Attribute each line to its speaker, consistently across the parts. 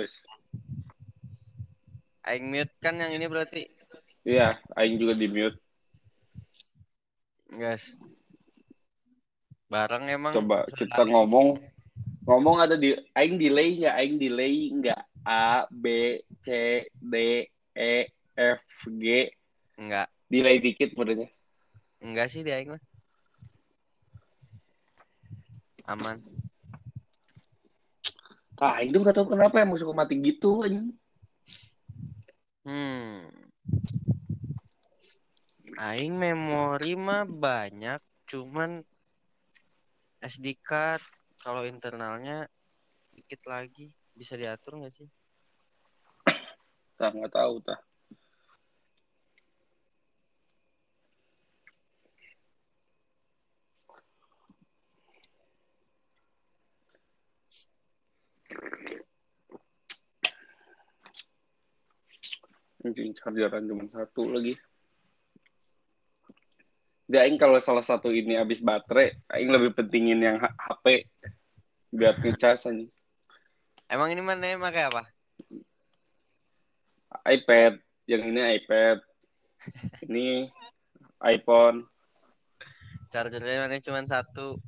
Speaker 1: guys.
Speaker 2: Aing mute kan yang ini berarti.
Speaker 1: Iya, aing juga di mute.
Speaker 2: Guys. Bareng emang.
Speaker 1: Coba kita ngomong. Ngomong ada di aing delay nggak? Aing delay nggak? A B C D E F G
Speaker 2: Enggak.
Speaker 1: delay dikit sebenarnya.
Speaker 2: Enggak sih di aing mah. Aman.
Speaker 1: Ah, itu nggak tahu kenapa emang suka mati gitu anjing.
Speaker 2: Hmm. Aing memori mah banyak, cuman SD card kalau internalnya dikit lagi bisa diatur nggak sih?
Speaker 1: Tah nggak tahu tah. Anjing chargeran cuma satu lagi. Dia aing kalau salah satu ini habis baterai, aing lebih pentingin yang HP biar ngecas anjing.
Speaker 2: Emang ini mana yang pakai apa?
Speaker 1: iPad, yang ini iPad. Ini iPhone.
Speaker 2: Chargernya mana cuma satu.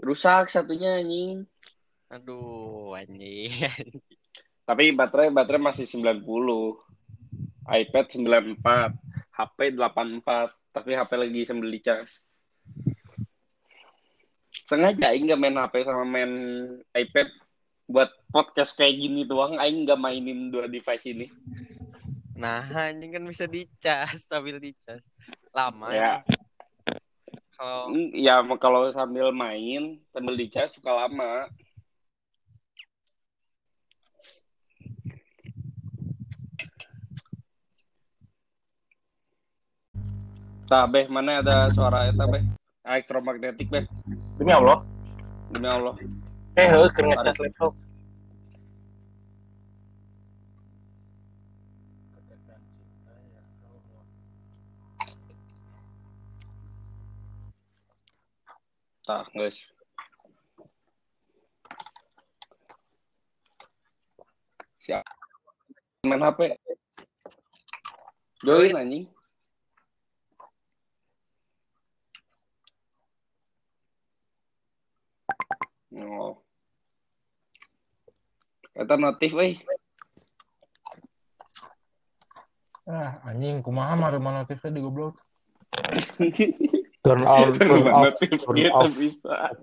Speaker 1: Rusak satunya anjing.
Speaker 2: Aduh, anjing.
Speaker 1: Tapi baterai baterai masih 90. iPad 94, HP 84, tapi HP lagi sambil dicas. Sengaja aing nggak main HP sama main iPad buat podcast kayak gini doang aing nggak mainin dua device ini.
Speaker 2: Nah, anjing kan bisa dicas sambil dicas. Lama
Speaker 1: Ya.
Speaker 2: emang. Kalau
Speaker 1: Ya kalau sambil main sambil dicas suka lama. Tah, Beh, mana ada suara eta, Beh? Elektromagnetik, Beh.
Speaker 3: Demi Allah.
Speaker 1: Demi Allah.
Speaker 3: Eh, heuh keur ngecas laptop.
Speaker 1: Tah, guys. Siap. Main HP. Join anjing. Oh. Eta notif euy.
Speaker 3: Ah, anjing kumaha mah rumah notifnya di goblok.
Speaker 4: Turn off, turn off,
Speaker 1: Notif
Speaker 4: turn off.
Speaker 1: bisa.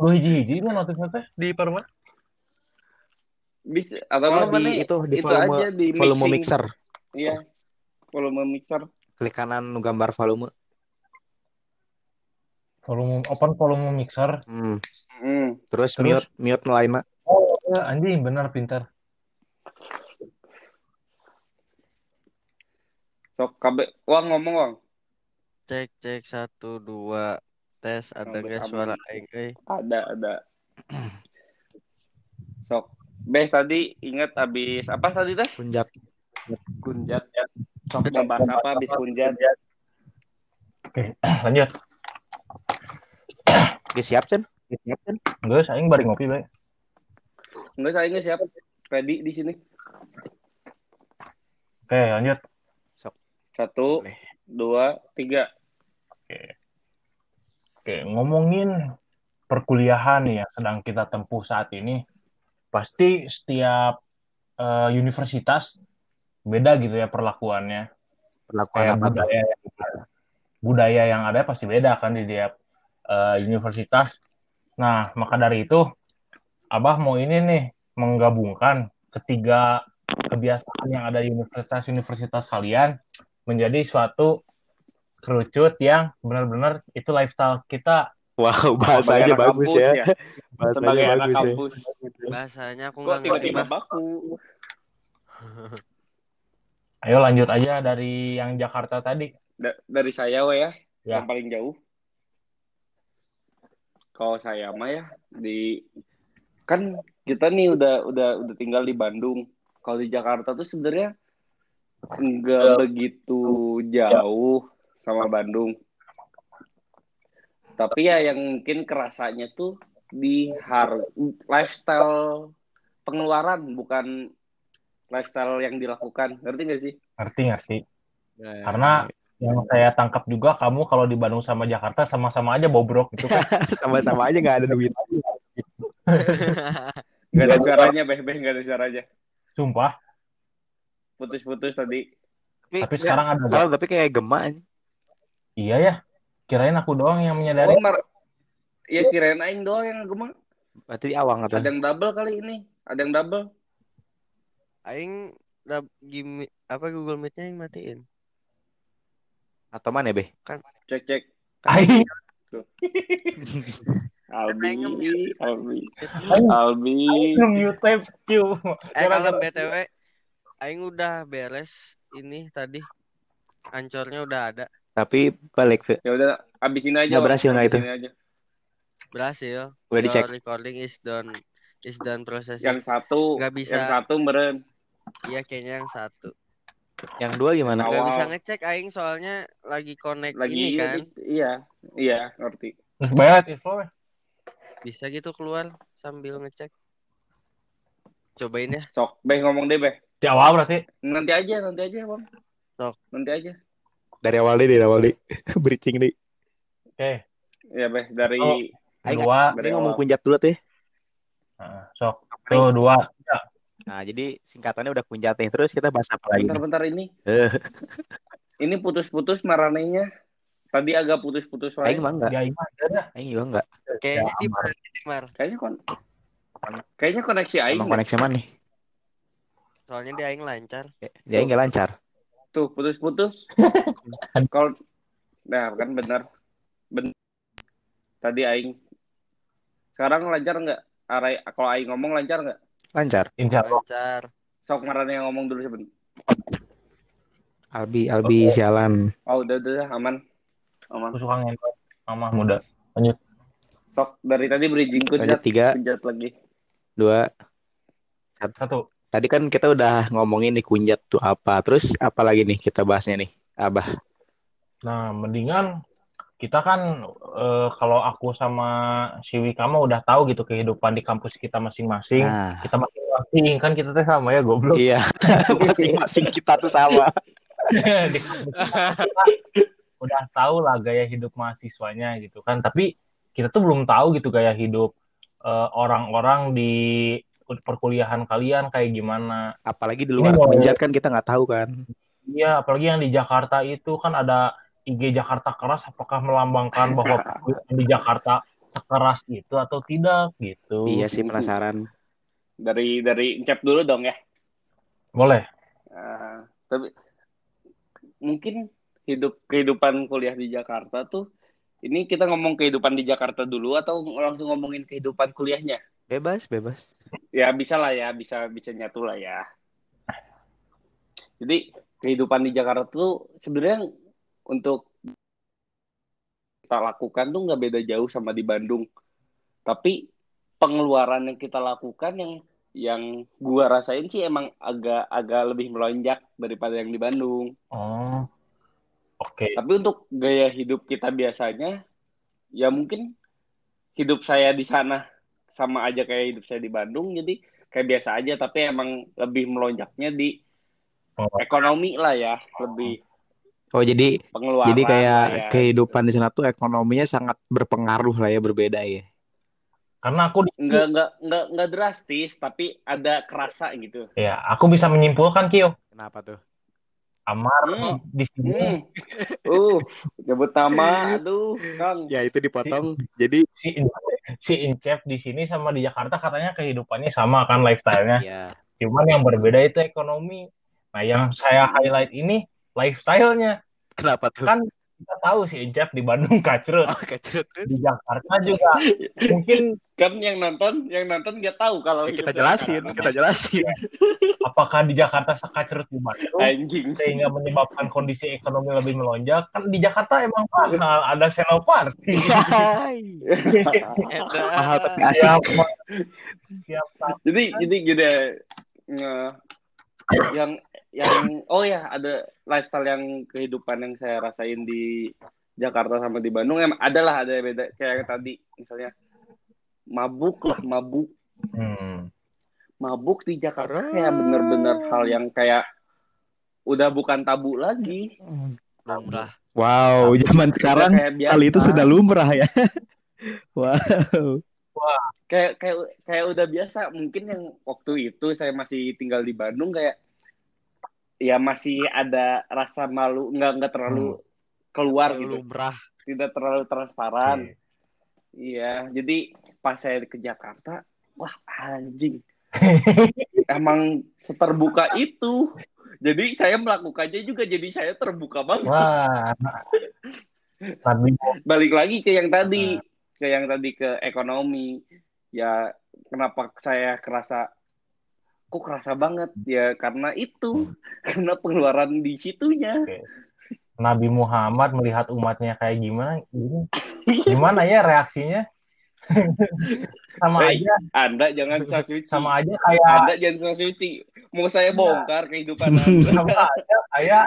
Speaker 3: Lu hiji-hiji mah notifnya teh di parma.
Speaker 1: Bisa atau
Speaker 4: Oh,
Speaker 1: apa
Speaker 4: di itu di
Speaker 1: itu
Speaker 4: volume
Speaker 1: aja di
Speaker 4: volume
Speaker 1: mixing.
Speaker 4: mixer.
Speaker 1: Iya. Volume mixer.
Speaker 4: Klik kanan gambar volume.
Speaker 3: Volume open volume mixer.
Speaker 4: Hmm.
Speaker 1: Hmm.
Speaker 4: Terus,
Speaker 3: Terus?
Speaker 4: mute mute mah.
Speaker 3: Oh, ya, anjing bener pintar.
Speaker 1: Sok kabeh Wang ngomong, Wang.
Speaker 2: cek cek satu dua tes ada
Speaker 1: aman.
Speaker 2: suara aing.
Speaker 1: Ada, ada. Sok. Beh tadi ingat habis apa tadi teh?
Speaker 4: Punjat.
Speaker 1: Kunjat. Sok bahas apa habis kunjat?
Speaker 3: Oke, lanjut.
Speaker 4: Oke, siap, Cen?
Speaker 3: Enggak, saya bari ngopi bae.
Speaker 1: Enggak saya siapa? Ready di sini.
Speaker 3: Oke, lanjut.
Speaker 1: Satu,
Speaker 4: Boleh.
Speaker 1: dua, tiga.
Speaker 3: Oke, ngomongin perkuliahan nih yang sedang kita tempuh saat ini, pasti setiap eh, universitas beda gitu ya perlakuannya.
Speaker 4: Perlakuan
Speaker 3: Kayak budaya yang budaya yang ada pasti beda kan di tiap eh, universitas. Nah, maka dari itu Abah mau ini nih menggabungkan ketiga kebiasaan yang ada di universitas-universitas kalian menjadi suatu kerucut yang benar-benar itu lifestyle kita
Speaker 4: Wow, bahasanya bagus
Speaker 1: kampus
Speaker 4: ya.
Speaker 1: Sebagai
Speaker 4: Bahasanya
Speaker 1: anak
Speaker 4: bagus ya.
Speaker 1: kampus.
Speaker 2: Bahasanya aku nggak ngerti
Speaker 1: baku?
Speaker 3: Ayo lanjut aja dari yang Jakarta tadi.
Speaker 1: Da- dari saya we ya,
Speaker 3: Ya.
Speaker 1: yang paling jauh. Kalau saya mah ya di kan kita nih udah udah udah tinggal di Bandung. Kalau di Jakarta tuh sebenarnya enggak begitu jauh sama Bandung. Tapi ya yang mungkin kerasanya tuh di har lifestyle pengeluaran bukan lifestyle yang dilakukan ngerti gak sih
Speaker 3: Ngerti ngerti.
Speaker 4: Nah,
Speaker 3: Karena yang saya tangkap juga kamu kalau di Bandung sama Jakarta sama-sama aja bobrok gitu kan.
Speaker 4: sama-sama aja nggak ada duit.
Speaker 1: Gak ada suaranya beh beh gak ada suaranya
Speaker 3: Sumpah.
Speaker 1: putus-putus tadi
Speaker 3: Tapi sekarang ada.
Speaker 4: Kalau tapi kayak gemak.
Speaker 3: Iya ya. Kirain aku doang yang menyadari.
Speaker 1: oh ya kirain aing doang yang gemuk
Speaker 4: Berarti awang atau
Speaker 1: ada yang double kali ini ada yang double
Speaker 2: Aing apa Google Meet-nya yang matiin.
Speaker 4: Atau mana be?
Speaker 1: cek cek
Speaker 3: Aing.
Speaker 1: Albi
Speaker 2: Aing
Speaker 1: Albi
Speaker 3: Aing.
Speaker 1: Albi
Speaker 3: Mute tape Q.
Speaker 2: Eh kalau BTW Aing udah beres ini tadi. Ancornya udah ada.
Speaker 4: Tapi balik tuh.
Speaker 1: ya udah abisin aja
Speaker 4: Nggak berhasil nggak itu?
Speaker 1: Aja.
Speaker 2: Berhasil.
Speaker 4: Udah
Speaker 2: Your
Speaker 4: dicek.
Speaker 2: recording is done. Is done processing.
Speaker 1: yang satu
Speaker 2: Nggak bisa.
Speaker 1: yang satu meren
Speaker 2: Iya kayaknya yang satu.
Speaker 4: Yang dua gimana?
Speaker 2: Nggak bisa ngecek Aing soalnya lagi connect
Speaker 1: lagi
Speaker 2: ini kan.
Speaker 1: iya iya ngerti
Speaker 3: bayar info.
Speaker 2: Bisa gitu keluar sambil ngecek. Cobain ya.
Speaker 1: sok beh ngomong deh beh
Speaker 3: Di awal berarti.
Speaker 1: nanti aja nanti aja bang
Speaker 2: Sok.
Speaker 1: nanti aja
Speaker 4: Dari awal deh, dari awal deh. Bridging deh.
Speaker 3: Oke.
Speaker 1: ya beh dari
Speaker 3: Oh.
Speaker 4: Aing
Speaker 3: Dua.
Speaker 1: dari
Speaker 4: Ini ngomong
Speaker 1: awal.
Speaker 4: kunjat dulu ya.
Speaker 3: Nah, sok. Tuh dua.
Speaker 4: Nah, jadi singkatannya udah kunjat nih. Terus kita bahas apa lagi?
Speaker 1: bentar-bentar ini
Speaker 4: Eh.
Speaker 1: ini putus-putus maranenya tadi agak putus-putus
Speaker 4: Aing
Speaker 1: wae.
Speaker 4: mah enggak.
Speaker 3: Ya.
Speaker 4: Aing juga enggak.
Speaker 2: Kayaknya di nih, Mar?
Speaker 1: kayaknya kon kayaknya koneksi aing
Speaker 4: Emang koneksi mana nih?
Speaker 2: Soalnya di Aing lancar.
Speaker 4: Dia enggak lancar.
Speaker 1: tuh putus-putus kalau nah kan bener bener tadi aing sekarang lancar nggak Arai, kalau aing ngomong lancar nggak
Speaker 4: Lancar.
Speaker 3: Insya Allah.
Speaker 2: Lancar.
Speaker 1: sok marane yang ngomong dulu sebentar
Speaker 4: Albi, Albi sialan.
Speaker 1: oh udah udah aman aman
Speaker 3: Aku suka ngentot. Mama muda.
Speaker 1: sok dari tadi bridging
Speaker 4: Lanjut
Speaker 1: kujat
Speaker 4: tiga,
Speaker 1: kujat lagi
Speaker 4: dua.
Speaker 3: Satu.
Speaker 4: Tadi kan kita udah ngomongin nih kunjat tuh apa. Terus apa lagi nih kita bahasnya nih? Abah.
Speaker 3: Nah, mendingan kita kan eh, kalau aku sama si Wika mah udah tahu gitu kehidupan di kampus kita masing-masing.
Speaker 4: Nah,
Speaker 3: Kita masing-masing kan kita teh sama ya goblok.
Speaker 4: iya. Masing-masing kita tuh sama.
Speaker 3: di kampus kita udah tahu lah gaya hidup mahasiswanya gitu kan. Tapi kita tuh belum tahu gitu gaya hidup eh, orang-orang di perkuliahan kalian kayak gimana.
Speaker 4: Apalagi di luar kunjat kan kita nggak tahu kan.
Speaker 3: Iya, apalagi yang di Jakarta itu kan ada IG Jakarta keras apakah melambangkan bahwa di Jakarta sekeras itu atau tidak gitu.
Speaker 4: Iya sih penasaran.
Speaker 1: dari dari Encep dulu dong ya
Speaker 3: Boleh.
Speaker 1: Ah, tapi mungkin hidup kehidupan kuliah di Jakarta tuh ini kita ngomong kehidupan di Jakarta dulu atau langsung ngomongin kehidupan kuliahnya
Speaker 4: Bebas, bebas.
Speaker 1: ya bisa lah ya bisa bisa nyatu lah ya jadi kehidupan di Jakarta tuh sebenarnya untuk kita lakukan tuh nggak beda jauh sama di Bandung tapi pengeluaran yang kita lakukan yang yang gua rasain sih emang agak agak lebih melonjak daripada yang di Bandung
Speaker 3: Oh. Oke.
Speaker 1: tapi untuk gaya hidup kita biasanya ya mungkin hidup saya di sana sama aja kayak hidup saya di Bandung jadi kayak biasa aja tapi emang lebih melonjaknya di
Speaker 3: Oh.
Speaker 1: ekonomi lah ya lebih
Speaker 4: Oh jadi
Speaker 1: pengeluaran
Speaker 4: jadi kayak
Speaker 1: ya.
Speaker 4: kehidupan di sana tuh ekonominya sangat berpengaruh lah ya berbeda ya.
Speaker 3: Karena aku di
Speaker 1: nggak nggak nggak nggak drastis tapi ada kerasa gitu
Speaker 3: ya, aku bisa menyimpulkan Kio.
Speaker 4: Kenapa tuh?
Speaker 3: Amar
Speaker 1: Hmm.
Speaker 3: di sini
Speaker 1: hmm. uh nyebut nama aduh kang
Speaker 4: Ya itu dipotong. Jadi
Speaker 3: si si Incep di sini sama di Jakarta katanya kehidupannya sama kan lifestyle-nya.
Speaker 4: ya
Speaker 3: Cuman yang berbeda itu ekonomi. Nah, yang saya highlight ini lifestyle-nya.
Speaker 4: kenapa tuh?
Speaker 3: Kan kita tahu si Incep di Bandung kacrut.
Speaker 4: Oh, kacrut terus.
Speaker 3: Di Jakarta juga mungkin
Speaker 1: kan yang nonton yang nonton nggak tahu kalau
Speaker 4: Ya, kita
Speaker 1: hidup
Speaker 4: jelasin,
Speaker 1: Jakarta.
Speaker 4: kita jelasin.
Speaker 3: apakah di Jakarta sekacrut di Bandung
Speaker 1: anjing
Speaker 3: sehingga menyebabkan kondisi ekonomi lebih melonjak kan di Jakarta emang mahal ada senoparty.
Speaker 4: Mahal tapi asik.
Speaker 3: siap siap
Speaker 1: jadi jadi gini nge- yang yang oh ya ada lifestyle yang kehidupan yang saya rasain di Jakarta sama di Bandung. Emang adalah ada beda kayak yang tadi. Misalnya mabuk lah mabuk.
Speaker 3: Hmm.
Speaker 1: mabuk di Jakarta kayak bener-bener hal yang kayak udah bukan tabu lagi.
Speaker 2: Lumrah.
Speaker 4: Wow, zaman sekarang hal itu sudah lumrah ya. wow.
Speaker 1: kayak kayak kayak udah biasa. Mungkin yang waktu itu saya masih tinggal di Bandung kayak ya masih ada rasa malu nggak nggak terlalu keluar gitu.
Speaker 2: lumrah.
Speaker 1: Tidak terlalu transparan. Iya jadi pas saya ke Jakarta wah anjing. Emang seterbuka itu. Jadi saya melakukannya juga jadi saya terbuka banget.
Speaker 3: Wah. Nabi
Speaker 1: balik lagi ke yang tadi ke yang tadi ke ekonomi. Ya kenapa saya kerasa kok kerasa banget? Ya karena itu. Karena pengeluaran di situnya.
Speaker 3: Nabi Muhammad melihat umatnya kayak gimana? Gimana ya reaksinya? sama
Speaker 1: Hey,
Speaker 3: aja,
Speaker 1: anda jangan suci
Speaker 3: sama aja kayak
Speaker 1: anda jangan suci mau saya bongkar kehidupan anda?
Speaker 3: Sama aja kayak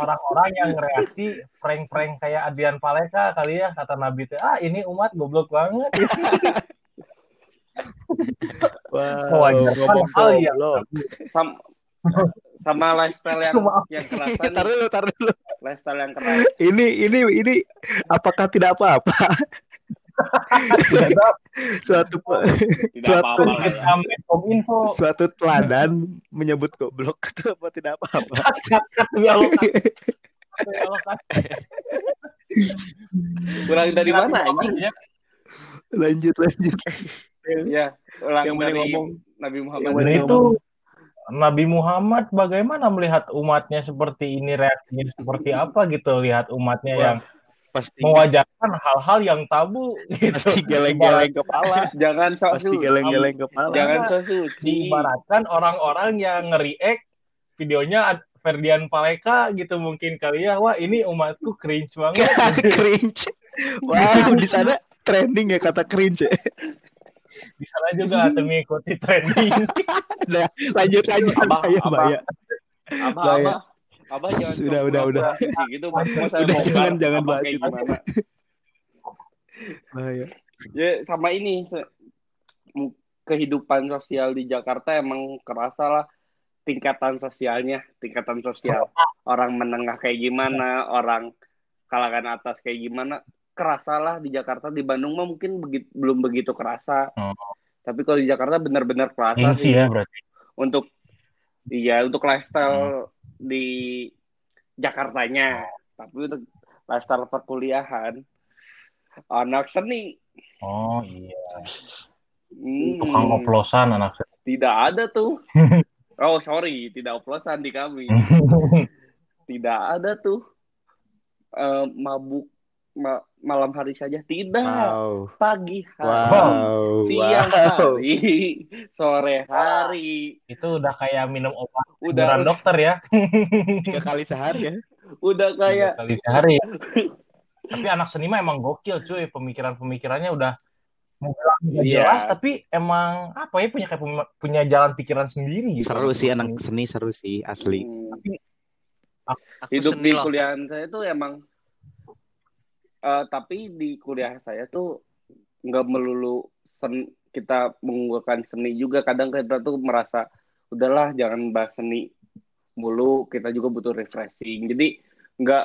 Speaker 3: orang-orang yang reaksi prank-prank kayak Adrian Paleka kali ya kata Nabi ah ini umat goblok banget
Speaker 4: Wow,
Speaker 3: kan
Speaker 4: ngomong
Speaker 3: hal
Speaker 4: goblok.
Speaker 1: sama sama lifestyle yang yang kerasa
Speaker 4: Tar
Speaker 1: nih,
Speaker 4: dulu, tar dulu.
Speaker 1: lifestyle yang keras
Speaker 4: Ini ini ini apakah tidak apa-apa? suatu
Speaker 1: tidak
Speaker 4: Suatu-
Speaker 1: apa-apa lah ya.
Speaker 4: suatu teladan menyebut goblok itu apa tidak apa-apa?
Speaker 1: ulang dari mana anjing
Speaker 3: Ya,
Speaker 4: lanjut lanjut.
Speaker 1: Ya ulang
Speaker 4: Yang
Speaker 1: dari
Speaker 4: ngomong?
Speaker 1: Nabi Muhammad
Speaker 4: Yang
Speaker 3: itu Nabi Muhammad bagaimana melihat umatnya seperti ini reaksinya seperti apa gitu lihat umatnya
Speaker 4: Wah,
Speaker 3: yang
Speaker 4: Pasti
Speaker 3: mewajarkan hal-hal yang tabu gitu.
Speaker 4: pasti geleng-geleng kepala.
Speaker 1: jangan sok
Speaker 4: Pasti geleng-geleng kepala.
Speaker 1: jangan sok suci
Speaker 3: diibaratkan orang-orang yang nge-react videonya Ferdian Paleka gitu mungkin kali ya wah ini umatku cringe banget
Speaker 4: cringe. Wow, di sana trending ya kata cringe.
Speaker 3: Di sana juga atau mengikuti trending
Speaker 4: Nah, lanjut lanjut.
Speaker 1: Abah, abah.
Speaker 4: bahaya.
Speaker 1: abah
Speaker 4: Bahaya.
Speaker 1: abah abah jangan
Speaker 4: Sudah, udah, udah.
Speaker 1: gitu
Speaker 4: Udah,
Speaker 1: bongkar
Speaker 4: jangan, jangan bahas itu.
Speaker 1: gimana
Speaker 4: Bahaya.
Speaker 1: ya sama ini kehidupan sosial di Jakarta emang kerasa lah tingkatan sosialnya tingkatan sosial orang menengah kayak gimana orang kalangan atas kayak gimana kerasa lah di Jakarta. Di Bandung mah mungkin begi- belum begitu kerasa.
Speaker 3: Oh.
Speaker 1: tapi kalau di Jakarta benar-benar kerasa
Speaker 3: gengsi
Speaker 1: sih
Speaker 3: ya berarti.
Speaker 1: Untuk iya untuk lifestyle di Jakartanya. Tapi untuk lifestyle perkuliahan anak seni.
Speaker 3: Oh iya.
Speaker 1: Hmm,
Speaker 3: tukang oplosan anak saya
Speaker 1: tidak ada tuh. Oh sorry tidak oplosan di kami. Tidak ada tuh. Eh, mabuk ma- malam hari saja tidak
Speaker 4: Wow.
Speaker 1: pagi hari
Speaker 4: Wow.
Speaker 1: siang
Speaker 4: Wow.
Speaker 1: hari sore hari
Speaker 3: itu udah kayak minum obat
Speaker 1: udah
Speaker 3: dokter ya
Speaker 4: Tiga kali sehari ya.
Speaker 1: udah kayak
Speaker 3: Tiga kali sehari ya. tapi anak seni mah emang gokil cuy pemikiran-pemikirannya udah nggak
Speaker 1: Iya.
Speaker 3: jelas tapi emang apa ya punya kayak punya, jalan pikiran sendiri gitu
Speaker 4: Seru sih anak seni seru sih asli.
Speaker 1: hmm,
Speaker 2: aku
Speaker 1: hidup
Speaker 2: seni
Speaker 1: di
Speaker 2: loh
Speaker 1: kuliahan saya tuh emang eh, tapi di kuliah saya tuh nggak melulu sen, kita mengunggulkan seni juga. Kadang kita tuh merasa udahlah jangan bahas seni mulu kita juga butuh refreshing. Jadi nggak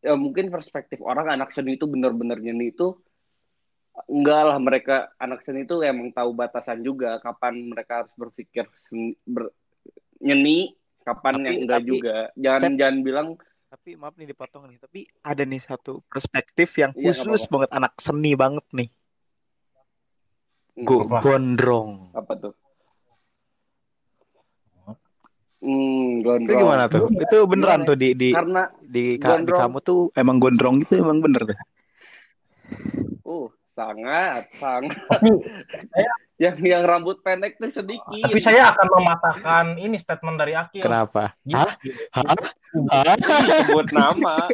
Speaker 1: ya mungkin perspektif orang anak seni itu benar-benar nyeni itu enggak lah. Mereka anak seni itu emang tahu batasan juga kapan mereka harus berpikir seni, ber, nyeni kapan
Speaker 4: Tapi-
Speaker 1: yang enggak
Speaker 4: tapi-
Speaker 1: juga. Jangan
Speaker 4: Kan-
Speaker 1: jangan bilang
Speaker 4: Tapi maaf nih dipotong nih. Tapi ada nih satu perspektif yang
Speaker 1: Iya,
Speaker 4: khusus
Speaker 1: apa-apa.
Speaker 4: banget anak seni banget nih.
Speaker 1: hmm,
Speaker 4: Go
Speaker 3: Apa?
Speaker 4: gondrong.
Speaker 1: apa tuh Hmm,
Speaker 4: Itu
Speaker 1: gondrong.
Speaker 4: gimana tuh? Itu beneran
Speaker 1: Gimana?
Speaker 4: tuh di di
Speaker 1: Karena
Speaker 4: di, di
Speaker 1: gondrong.
Speaker 4: kamu tuh emang gondrong gitu emang bener tuh.
Speaker 1: uh sangat sangat
Speaker 3: tapi saya
Speaker 1: yang yang rambut pendek tuh sedikit.
Speaker 3: tapi saya akan mematahkan ini statement dari Akil
Speaker 4: Kenapa?
Speaker 3: Gitu.
Speaker 4: Hah? Hah?
Speaker 1: Sebut nama.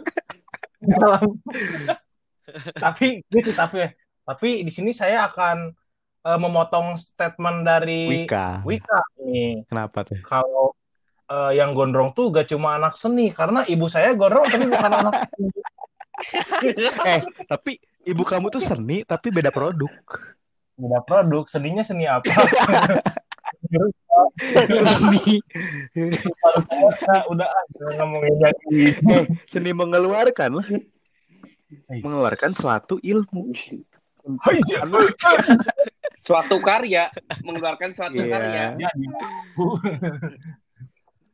Speaker 3: tapi gitu tapi tapi di sini saya akan eh, memotong statement dari
Speaker 4: Wika.
Speaker 3: Wika nih
Speaker 4: Kenapa tuh?
Speaker 3: kalau eh, yang gondrong tuh gak cuma anak seni karena ibu saya gondrong tapi bukan anak seni.
Speaker 4: Eh, tapi ibu kamu tuh seni tapi beda produk.
Speaker 3: beda produk seninya seni apa
Speaker 4: Seni,
Speaker 3: udah udah ah, ngomongin jadi
Speaker 4: seni mengeluarkan lah.
Speaker 3: Hey.
Speaker 4: Mengeluarkan suatu ilmu.
Speaker 3: Iya.
Speaker 1: Suatu karya, mengeluarkan suatu
Speaker 4: Iya.
Speaker 1: karya.
Speaker 3: Jadi.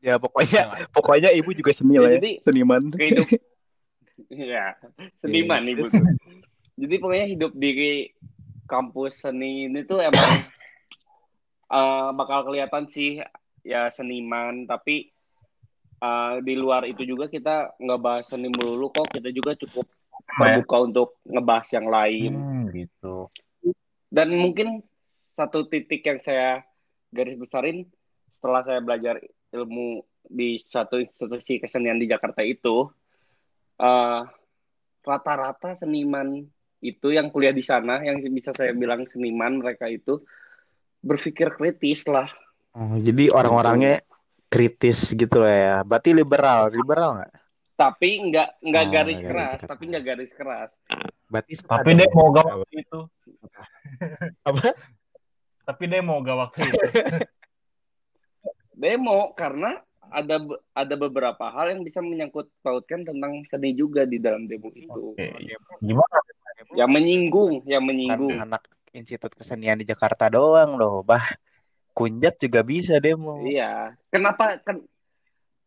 Speaker 4: Ya pokoknya pokoknya ibu juga seni lah ya.
Speaker 1: Jadi
Speaker 4: Seniman.
Speaker 1: kehidup ya seniman ibu tuh. Jadi pokoknya hidup di kampus seni ini tuh emang eh, bakal kelihatan sih ya seniman. Tapi eh, di luar itu juga kita nggak bahas seni melulu kok. Kita juga cukup terbuka untuk ngebahas yang lain.
Speaker 3: Hmm, gitu.
Speaker 1: dan mungkin satu titik yang saya garis besarin setelah saya belajar ilmu di suatu institusi kesenian di Jakarta itu eh, rata-rata seniman itu yang kuliah di sana yang bisa saya bilang seniman mereka itu berpikir kritis lah
Speaker 4: Oh, jadi orang-orangnya kritis gitu lah ya. Berarti liberal, liberal nggak?
Speaker 1: tapi nggak nggak
Speaker 4: Oh,
Speaker 1: garis
Speaker 4: nggak
Speaker 1: keras
Speaker 4: garis keras.
Speaker 1: tapi nggak garis keras
Speaker 4: Berarti
Speaker 3: Tapi dia mau gak waktu itu.
Speaker 4: Apa?
Speaker 3: Tapi dia mau gak waktu itu.
Speaker 1: demo karena ada ada beberapa hal yang bisa menyangkut pautkan tentang seni juga di dalam demo itu
Speaker 3: Oke. Gimana?
Speaker 1: Yang menyinggung yang menyinggung
Speaker 4: anak Institut Kesenian di Jakarta doang loh, bah. Kunjat juga bisa demo.
Speaker 1: Iya. Kenapa ken-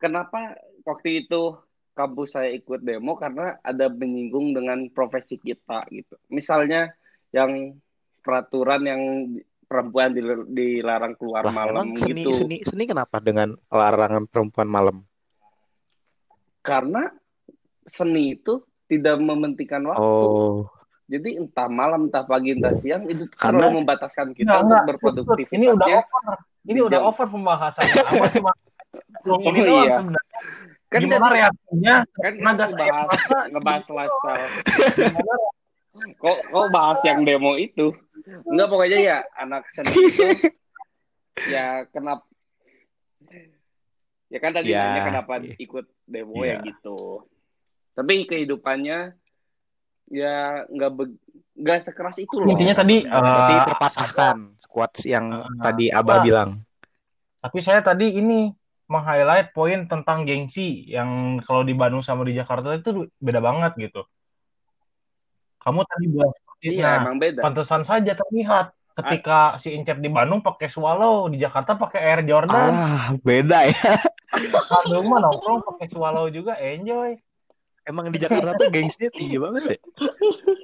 Speaker 1: kenapa waktu itu kampus saya ikut demo karena ada menyinggung dengan profesi kita gitu. Misalnya yang peraturan yang perempuan dil- dilarang keluar
Speaker 4: Lah,
Speaker 1: malam
Speaker 4: seni,
Speaker 1: gitu.
Speaker 4: seni seni kenapa dengan larangan perempuan malam?
Speaker 1: Karena seni itu tidak mementingkan waktu.
Speaker 4: Oh,
Speaker 1: Jadi entah malam, entah pagi, entah siang itu
Speaker 4: Karena-
Speaker 1: membataskan kita
Speaker 3: Enggak,
Speaker 1: untuk
Speaker 3: enggak.
Speaker 1: berproduktivitas.
Speaker 3: Ini udah over. Ini udah
Speaker 1: Jam-
Speaker 3: over pembahasannya. Apa cuma
Speaker 1: Oh,
Speaker 3: ini
Speaker 1: iya. Kan
Speaker 3: Gimana reaksinya?
Speaker 1: kan
Speaker 3: Naga
Speaker 1: kita
Speaker 3: saya
Speaker 1: ngebahas ngebahas lifestyle. Kok kok bahas yang demo itu enggak pokoknya ya anak seni itu ya kenapa ya kan tadi
Speaker 4: Ya,
Speaker 1: nanya kenapa
Speaker 4: iya.
Speaker 1: ikut demo
Speaker 4: Iya.
Speaker 1: ya gitu tapi kehidupannya ya nggak be- nggak sekeras itu loh
Speaker 3: Intinya tadi
Speaker 4: berarti
Speaker 3: eh,
Speaker 4: terpatahkan squats yang
Speaker 3: Ah,
Speaker 4: tadi Abah
Speaker 3: apa?
Speaker 4: bilang.
Speaker 3: Tapi saya tadi ini meng-highlight poin tentang gengsi yang kalau di Bandung sama di Jakarta itu beda banget gitu. Kamu tadi bilang seperti
Speaker 1: iya
Speaker 3: nah,
Speaker 1: emang beda
Speaker 3: pantesan saja terlihat ketika si Incep di Bandung pakai Swallow, di Jakarta pakai Air Jordan,
Speaker 4: Ah, beda ya.
Speaker 3: Bandung mah nongkrong pakai Swallow juga enjoy.
Speaker 4: Emang di Jakarta tuh gengsinya tinggi banget ya.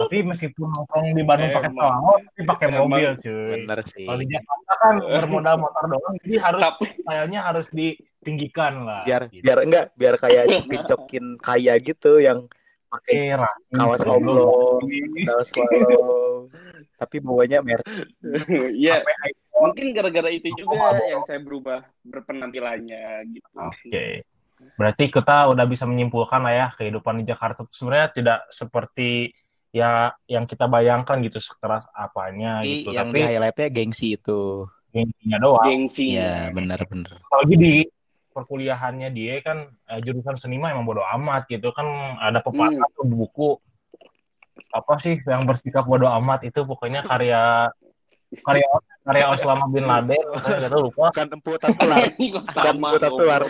Speaker 3: Tapi meskipun nongkrong di Bandung pakai
Speaker 1: Emang.
Speaker 3: Swallow, tapi pakai
Speaker 1: Emang.
Speaker 3: mobil cuy.
Speaker 4: Bener sih.
Speaker 3: Kalau di Jakarta kan bermodal motor doang, jadi harus
Speaker 1: tapi
Speaker 3: stylenya harus ditinggikan lah.
Speaker 4: Biar
Speaker 3: gitu.
Speaker 4: biar enggak biar kayak cokin-cokin kaya gitu yang pakai
Speaker 3: Eh, rapi,
Speaker 4: kaos
Speaker 3: goblok.
Speaker 4: oblong, kaos swallow. Tapi bawanya merek
Speaker 1: ya
Speaker 3: Sampai
Speaker 1: mungkin gara-gara itu juga yang saya berubah berpenampilannya gitu
Speaker 3: Oke. Berarti kita udah bisa menyimpulkan lah ya kehidupan di Jakarta itu sebenarnya tidak seperti ya yang kita bayangkan gitu sekeras apanya
Speaker 4: Tapi
Speaker 3: gitu.
Speaker 4: yang
Speaker 3: Tapi
Speaker 4: highlightnya gengsi itu.
Speaker 3: gengsinya doang.
Speaker 1: gengsi
Speaker 4: Iya, bener-bener.
Speaker 3: Apalagi di perkuliahannya dia kan eh, jurusan seni mah emang bodo amat gitu kan ada pepatah tuh di buku apa sih yang bersikap bodo amat itu pokoknya karya karya karya Osama bin Laden tahu lupa
Speaker 4: Bukan empu Bukan
Speaker 1: sama
Speaker 4: empu tatular.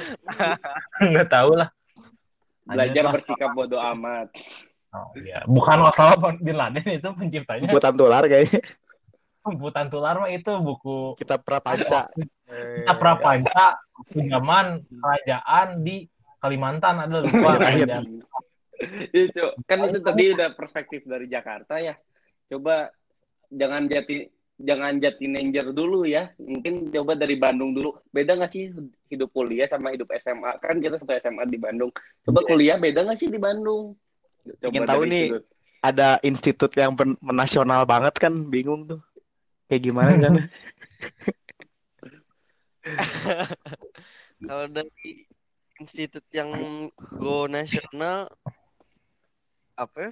Speaker 3: nggak tahu lah
Speaker 1: belajar bersikap bodoh amat
Speaker 3: Oh, iya. Bukan Osama bin Laden itu penciptanya.
Speaker 4: Empu tatular kayaknya.
Speaker 3: Pembutan tular mah itu buku
Speaker 4: Kita prapanca.
Speaker 3: kita prapanca zaman kerajaan di Kalimantan ada lupa
Speaker 4: Rakyat.
Speaker 3: kerajaan.
Speaker 1: itu kan itu tadi udah perspektif dari Jakarta ya coba jangan jati jangan jati nanger dulu ya mungkin coba dari Bandung dulu beda nggak sih hidup kuliah sama hidup SMA kan kita satu SMA di Bandung coba kuliah beda nggak sih di Bandung coba
Speaker 4: Ingin tahu nih.
Speaker 1: sudut.
Speaker 4: Ada institut yang pen- nasional banget kan, bingung tuh. Kayak gimana kan?
Speaker 2: Kalau dari institut yang go nasional apa ya?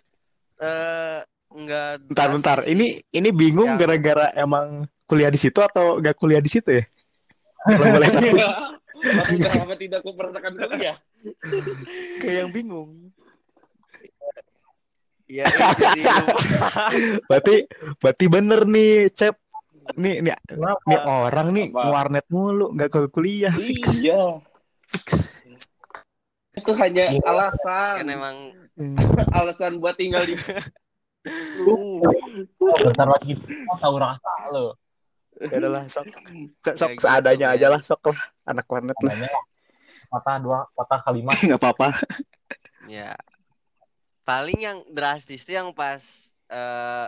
Speaker 2: Eh enggak
Speaker 4: Bentar-bentar,
Speaker 2: drastis
Speaker 4: ini ini bingung gara-gara emang kuliah di situ atau gak kuliah di situ ya? Kalau boleh tahu,
Speaker 1: lama tidak aku merasakan kuliah
Speaker 4: kayak yang bingung.
Speaker 2: ya itu sih lupa.
Speaker 4: Berarti berarti bener nih, Cep. nih nih
Speaker 3: Kenapa?
Speaker 4: nih orang nih
Speaker 1: Apa?
Speaker 4: warnet mulu nggak ke kuliah fix.
Speaker 1: Iya. Itu hanya
Speaker 3: Iya.
Speaker 1: alasan.
Speaker 2: kan emang
Speaker 4: Hmm.
Speaker 1: alasan buat tinggal di
Speaker 3: Bentar lagi mau tahu rasa lo.
Speaker 4: Ya udahlah sok sok,
Speaker 2: gitu,
Speaker 4: seadanya
Speaker 2: men.
Speaker 4: aja lah sok lah anak warnet lah
Speaker 3: patah dua patah kalimat.
Speaker 4: nggak apa-apa
Speaker 2: ya paling yang drastis tuh yang pas eh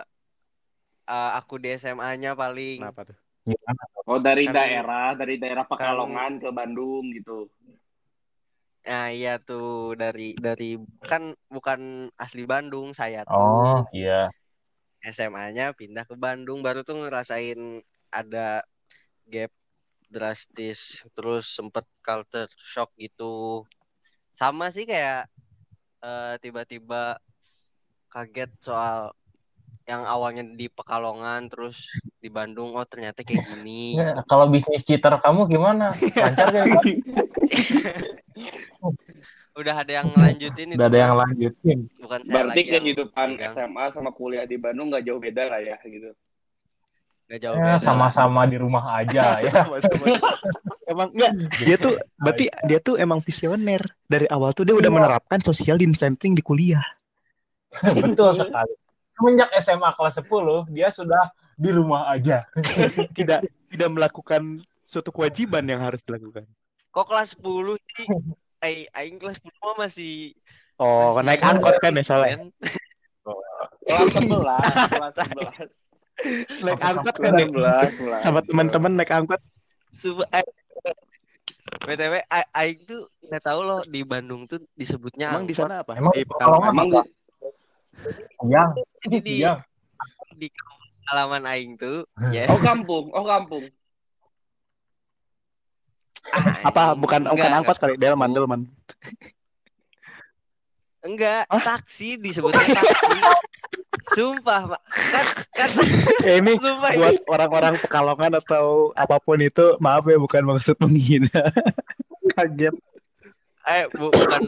Speaker 2: eh, aku di SMA-nya paling
Speaker 4: kenapa tuh
Speaker 3: Gimana?
Speaker 1: Oh dari
Speaker 2: Kan-
Speaker 1: daerah, dari daerah Pekalongan ke Bandung gitu.
Speaker 2: Nah iya tuh dari dari kan bukan asli Bandung saya tuh
Speaker 3: Oh iya.
Speaker 2: SMA-nya pindah ke Bandung baru tuh ngerasain ada gap drastis terus sempet culture shock gitu sama sih kayak eh, tiba-tiba kaget soal yang awalnya di Pekalongan terus di Bandung oh ternyata kayak gini
Speaker 3: Ya, kalau bisnis cheater kamu gimana? Lancar gak?
Speaker 2: udah ada yang lanjutin itu
Speaker 3: Udah ada yang lanjutin.
Speaker 2: bukan saya
Speaker 1: Berarti
Speaker 2: lagi
Speaker 1: kehidupan. SMA sama kuliah di Bandung nggak jauh beda lah ya gitu.
Speaker 2: Nggak jauh
Speaker 3: Ya,
Speaker 2: beda
Speaker 3: sama-sama di rumah aja ya.
Speaker 4: Emang enggak dia tuh berarti dia tuh emang visioner dari awal tuh dia udah
Speaker 3: Iya.
Speaker 4: menerapkan social distancing di kuliah
Speaker 3: Betul sekali. Semenjak SMA kelas 10, dia sudah di rumah aja.
Speaker 4: tidak tidak melakukan suatu kewajiban yang harus dilakukan
Speaker 2: kok kelas 10 sih Ay, aing kelas 10 mah masih
Speaker 4: oh
Speaker 2: masih
Speaker 4: naik angkot kan ya soalnya
Speaker 2: men.
Speaker 1: Kelas 11, kelas 11.
Speaker 4: naik angkot kan?
Speaker 3: Sampai
Speaker 1: 11, 11.
Speaker 4: sama teman-teman naik angkot?
Speaker 2: Ay- BTW aing tuh nggak tahu loh di Bandung tuh disebutnya
Speaker 4: emang di sana apa?
Speaker 3: Emang
Speaker 4: di Pekalongan
Speaker 1: Emang
Speaker 2: Jadi di di kampung halaman aing tuh ya.
Speaker 1: Oh kampung, oh kampung.
Speaker 4: Apa
Speaker 2: anjing.
Speaker 4: bukan
Speaker 2: Enggak,
Speaker 4: bukan angkot
Speaker 2: enggak.
Speaker 4: kali delman delman
Speaker 2: enggak
Speaker 4: Hah?
Speaker 2: taksi disebutnya taksi sumpah Mak. kan kan
Speaker 4: ya ini
Speaker 2: sumpah
Speaker 4: buat
Speaker 2: ini
Speaker 4: orang-orang Pekalongan atau apa pun itu maaf ya bukan maksud menghina kaget
Speaker 2: eh bu- bukan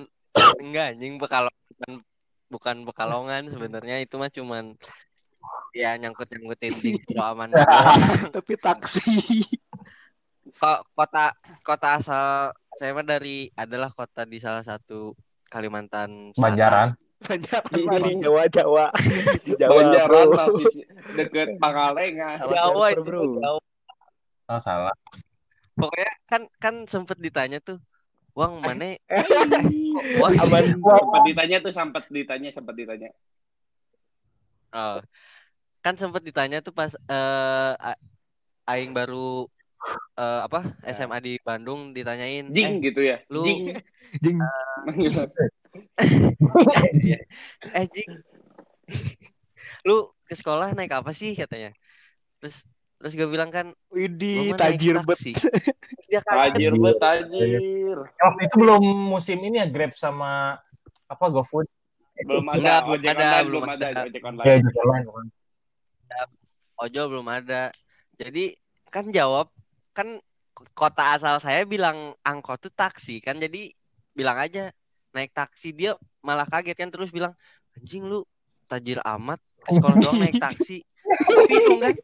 Speaker 2: enggak anjing pekalongan bukan pekalongan sebenarnya itu mah cuman ya nyangkut nyangkutin di Aman
Speaker 4: tapi taksi
Speaker 2: kota kota asal saya mah dari adalah kota di salah satu Kalimantan Selatan.
Speaker 3: Banjaran.
Speaker 4: banyak di Jawa Jawa di Jawa
Speaker 1: Banjaran deket Pangalengan.
Speaker 2: Jawa itu
Speaker 4: bro.
Speaker 2: Jawa.
Speaker 3: Oh, salah.
Speaker 2: Pokoknya kan kan sempet ditanya tuh, Wang mana?
Speaker 1: Wah, sempat ditanya tuh sempat ditanya sempat ditanya.
Speaker 2: Oh. Kan sempet ditanya tuh pas eh a- aing baru eh, apa SMA di Bandung ditanyain,
Speaker 1: Jing
Speaker 2: eh
Speaker 1: gitu ya.
Speaker 2: lu-
Speaker 1: Jing.
Speaker 4: Jing.
Speaker 2: eh Jing, lu ke sekolah naik apa sih katanya? Terus terus gue bilang kan,
Speaker 4: Widih,
Speaker 2: "Gua mah naik
Speaker 4: tajir bet.
Speaker 2: taksi." Dia kaget.
Speaker 1: Tajir bet tajir.
Speaker 3: Waktu itu belum musim ini ya Grab sama apa GoFood.
Speaker 1: Belum ada
Speaker 2: Enggak, belum
Speaker 1: ojek
Speaker 2: ada,
Speaker 1: online,
Speaker 2: belum
Speaker 1: ada
Speaker 2: ada.
Speaker 1: ojek
Speaker 3: Ya,
Speaker 1: online.
Speaker 3: juga lain. kan.
Speaker 2: Ojol belum ada. Jadi kan jawab kan kota asal saya bilang angkot tuh taksi kan. Jadi bilang aja naik taksi dia malah kaget kan. Terus bilang anjing lu tajir amat ke sekolah doang naik taksi. Bingung kan?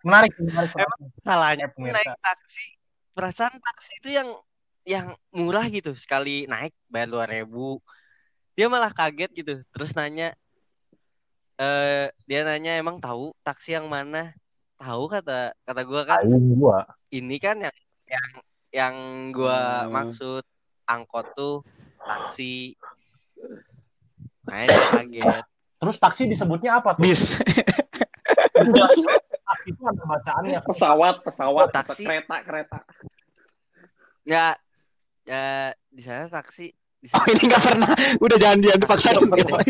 Speaker 3: Menarik, menarik.
Speaker 2: salahnya
Speaker 3: Eh, pemirsa.
Speaker 2: naik taksi. Perasaan taksi itu yang yang murah gitu. Sekali naik bayar dua ribu. Dia malah kaget gitu. Terus nanya eh dia nanya emang tahu taksi yang mana tahu kata kata gua kan
Speaker 3: Aing gua.
Speaker 2: ini kan yang yang yang gua
Speaker 1: Hmm.
Speaker 2: maksud angkot tuh taksi dia kaget
Speaker 3: Terus taksi disebutnya apa tuh?
Speaker 4: Bis.
Speaker 3: Taksi itu ada bacaannya.
Speaker 1: Pesawat, pesawat,
Speaker 2: Taksi.
Speaker 1: kereta, kereta.
Speaker 2: ya ya di sana taksi
Speaker 4: Oh ini nggak pernah. Udah jangan jangan dipaksa.
Speaker 1: Belum pernah.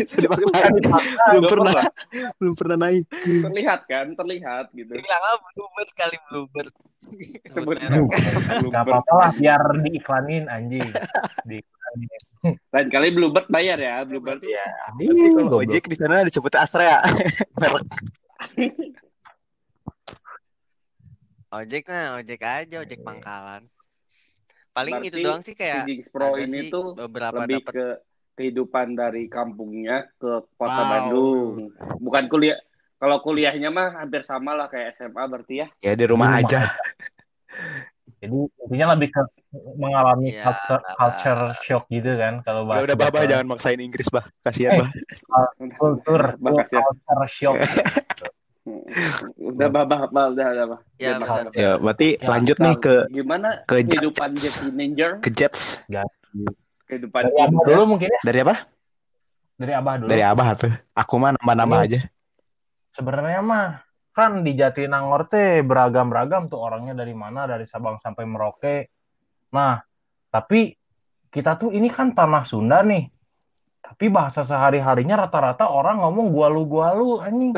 Speaker 4: Belum pernah. Belum pernah naik.
Speaker 1: Terlihat kan, terlihat gitu.
Speaker 2: bilang ah bluebird kali bluebird
Speaker 1: Sebut.
Speaker 3: Gak apa-apa lah, biar diiklanin anjing. Diiklanin.
Speaker 1: Lain kali Bluebird bayar ya, Bluebird.
Speaker 3: Ya,
Speaker 4: Tapi kalau ojek di sana disebut Astra. Merek.
Speaker 2: ojek nah ojek aja ojek pangkalan paling itu
Speaker 1: Berarti
Speaker 2: doang sih kayak
Speaker 1: Si Pro
Speaker 2: ada
Speaker 1: ini
Speaker 2: sih
Speaker 1: tuh
Speaker 2: beberapa
Speaker 1: lebih
Speaker 2: dapat
Speaker 1: ke kehidupan dari kampungnya ke kota
Speaker 4: Wow.
Speaker 1: Bandung. Bukan kuliah Kalau kuliahnya mah hampir sama lah kayak SMA berarti ya.
Speaker 4: Ya di rumah
Speaker 3: Di rumah
Speaker 4: aja.
Speaker 3: Jadi intinya lebih ke mengalami
Speaker 2: Iya,
Speaker 3: culture,
Speaker 2: Bah.
Speaker 3: culture shock gitu kan kalau
Speaker 4: Udah,
Speaker 3: bahasa
Speaker 4: udah bah, bah, jangan maksain Inggris bah. Kasihan
Speaker 3: Eh.
Speaker 4: bah.
Speaker 3: kultur
Speaker 1: Makasih ya.
Speaker 3: culture shock.
Speaker 1: Udah bah, bah, bah, udah, udah, bah.
Speaker 2: Ya,
Speaker 1: bah.
Speaker 4: Ya, berarti
Speaker 3: Ya,
Speaker 4: lanjut nih ke
Speaker 1: gimana
Speaker 4: ke
Speaker 1: kehidupan
Speaker 4: Jets.
Speaker 1: jadi teenager,
Speaker 4: ke Jets.
Speaker 1: kehidupan
Speaker 3: Dari abah dulu mungkin ya,
Speaker 4: Dari apa?
Speaker 3: dari abah dulu.
Speaker 4: Dari Abah tuh. Aku mah nambah-nambah
Speaker 3: Ini-
Speaker 4: aja.
Speaker 3: Sebenarnya mah kan di Jatinangor teh beragam-beragam tuh orangnya dari mana, dari Sabang sampai Merauke. Nah, tapi kita tuh ini kan tanah Sunda nih. Tapi bahasa sehari-harinya rata-rata orang ngomong gua lu gua lu anjing.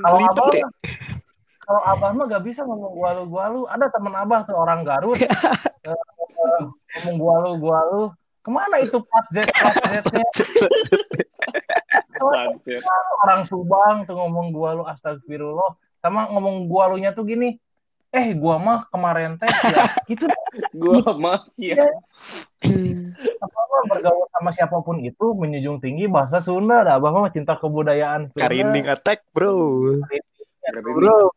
Speaker 3: Kalau abah
Speaker 4: ya.
Speaker 3: kalau abah mah gak bisa ngomong gua lu gua lu. Ada teman abah tuh orang Garut eh, ngomong gua lu gua lu. Ke mana itu plat Z plat Z-nya?
Speaker 1: Lanjut.
Speaker 3: orang Subang tuh ngomong gua lu astagfirullah sama ngomong gua lu nya tuh gini eh gua mah kemarin teh ya gitu.
Speaker 1: Gua masih ya.
Speaker 3: apa bergaul sama siapa pun itu menjunjung tinggi bahasa Sunda. Dah bahwa cinta kebudayaan Sunda.
Speaker 4: Karinding attack, Bro.
Speaker 3: Bro.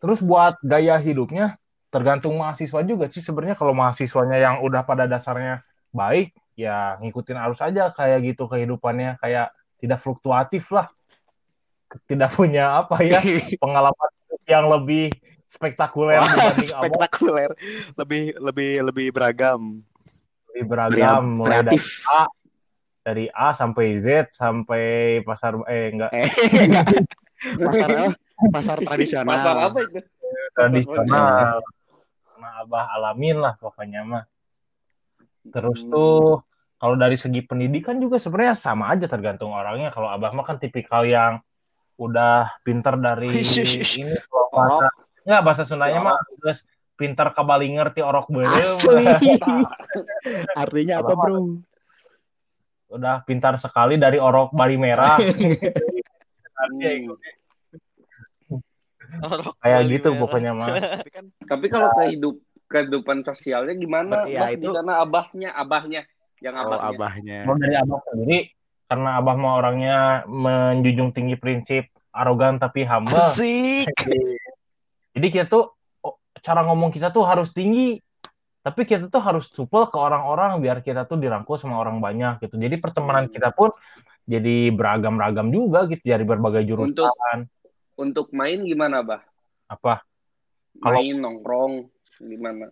Speaker 3: terus buat gaya hidupnya tergantung mahasiswa juga sih sebenarnya. Kalau mahasiswanya yang udah pada dasarnya baik ya ngikutin arus aja kayak gitu kehidupannya. Kayak tidak fluktuatif lah. Tidak punya apa ya pengalaman yang lebih spektakuler
Speaker 4: Wah,
Speaker 3: dibanding
Speaker 4: spektakuler. Lebih lebih lebih beragam.
Speaker 3: lebih beragam mulai dari
Speaker 4: Kreatif.
Speaker 3: A dari A sampai Z sampai pasar eh enggak
Speaker 4: Eh, pasar apa? Pasar tradisional.
Speaker 1: Pasar apa itu?
Speaker 3: tradisional nah abah alamin lah pokoknya mah terus
Speaker 1: Hmm.
Speaker 3: tuh kalau dari segi pendidikan juga sebenarnya sama aja tergantung orangnya kalau abah mah kan tipikal yang udah pinter dari ini bahasa nggak bahasa Sundanya mah terus pinter kabali ngerti orok belum
Speaker 4: Asli. Artinya apa, Bro?
Speaker 3: udah pintar sekali dari orok bali merah
Speaker 1: Hmm.
Speaker 2: Orok
Speaker 3: kayak gitu
Speaker 2: merah.
Speaker 3: pokoknya mah
Speaker 4: Tapi kan
Speaker 1: Tapi kalau kehidup kehidupan sosialnya gimana?
Speaker 4: Ber- ya, itu-
Speaker 1: sana abahnya, abahnya, yang
Speaker 4: kalau
Speaker 1: abahnya.
Speaker 4: abahnya.
Speaker 3: kalau dari abah sendiri karena abah mah orangnya menjunjung tinggi prinsip arogan tapi humble
Speaker 4: Asik.
Speaker 3: Jadi kita tuh oh, cara ngomong kita tuh harus tinggi, tapi kita tuh harus supel ke orang-orang biar kita tuh dirangkul sama orang banyak gitu. Jadi pertemanan
Speaker 1: Hmm.
Speaker 3: kita pun jadi beragam-ragam juga gitu dari berbagai jurusan.
Speaker 1: Untuk main gimana, Bah?
Speaker 3: Apa Kalau-
Speaker 1: Main nongkrong gimana?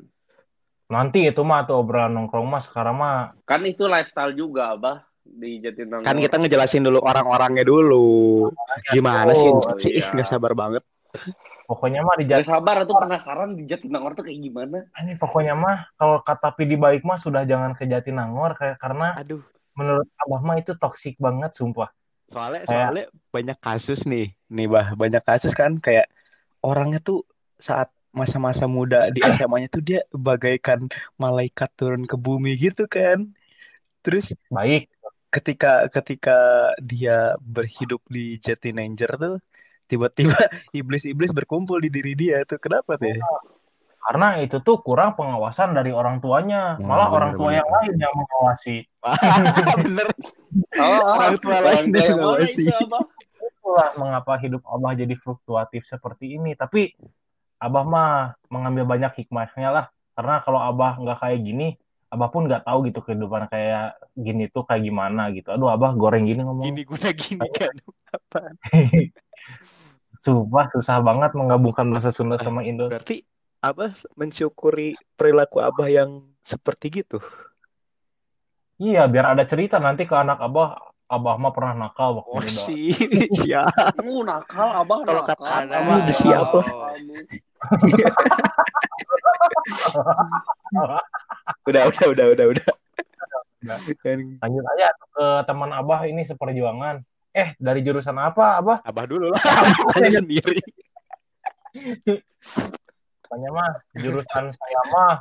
Speaker 3: nanti itu mah tuh obrolan nongkrong mah sekarang mah
Speaker 1: Kan itu lifestyle juga, Bah, di Jatinangor.
Speaker 4: Kan kita ngejelasin dulu orang-orangnya dulu. Gimana sih?
Speaker 3: Oh,
Speaker 4: sih? Ih,
Speaker 1: iya.
Speaker 4: nggak sabar banget.
Speaker 3: pokoknya mah di
Speaker 1: Gak
Speaker 3: Jat-
Speaker 1: sabar atau penasaran di Jatinangor tuh kayak gimana?
Speaker 3: ini pokoknya mah kalau kata Pidi baik mah sudah jangan ke Jatinangor kayak karena
Speaker 4: Aduh.
Speaker 3: menurut abah mah itu toksik banget sumpah.
Speaker 4: Soalnya
Speaker 3: Kayak-
Speaker 4: soalnya banyak kasus nih. Nih, Bah, banyak kasus kan kayak orangnya tuh saat masa-masa muda di SMA-nya tuh dia bagaikan malaikat turun ke bumi gitu kan. Terus
Speaker 3: Baik,
Speaker 4: ketika ketika dia berhidup di Jatinanger tuh tiba-tiba iblis-iblis berkumpul di diri dia tuh kenapa tuh?
Speaker 3: karena itu tuh kurang pengawasan dari orang tuanya,
Speaker 4: Hmm,
Speaker 3: malah orang tua
Speaker 4: bener.
Speaker 3: yang lain yang mengawasi.
Speaker 4: Bener.
Speaker 1: Oh,
Speaker 4: Orang tua lain
Speaker 1: yang
Speaker 4: yang
Speaker 1: mana
Speaker 4: ngawasi.
Speaker 1: itu, Abah?
Speaker 3: Itulah mengapa hidup Abah jadi fluktuatif seperti ini. Tapi Abah mah mengambil banyak hikmahnya lah. Karena kalau Abah nggak kayak gini, Abah pun nggak tahu gitu kehidupan kayak gini tuh kayak gimana gitu. Aduh Abah goreng gini ngomong.
Speaker 4: Gini guna gini kan. Apaan?
Speaker 3: Sumpah susah banget menggabungkan bahasa Sunda sama Indo.
Speaker 4: Berarti Abah mensyukuri perilaku Abah yang seperti gitu.
Speaker 3: Iya, biar ada cerita nanti ke anak Abah. Abah mah pernah nakal waktu
Speaker 4: Oh
Speaker 3: muda.
Speaker 4: sih, siap.
Speaker 1: Kamu nakal, Abah
Speaker 4: Kalau
Speaker 1: nakal.
Speaker 4: kata
Speaker 2: Ada.
Speaker 4: Abah udah siap lah. Udah, udah, udah, udah, udah.
Speaker 3: Lanjut aja ke teman Abah ini seperjuangan. Eh, dari jurusan apa Abah?
Speaker 4: Abah dulu lah, aja sendiri.
Speaker 3: Pokoknya mah jurusan saya mah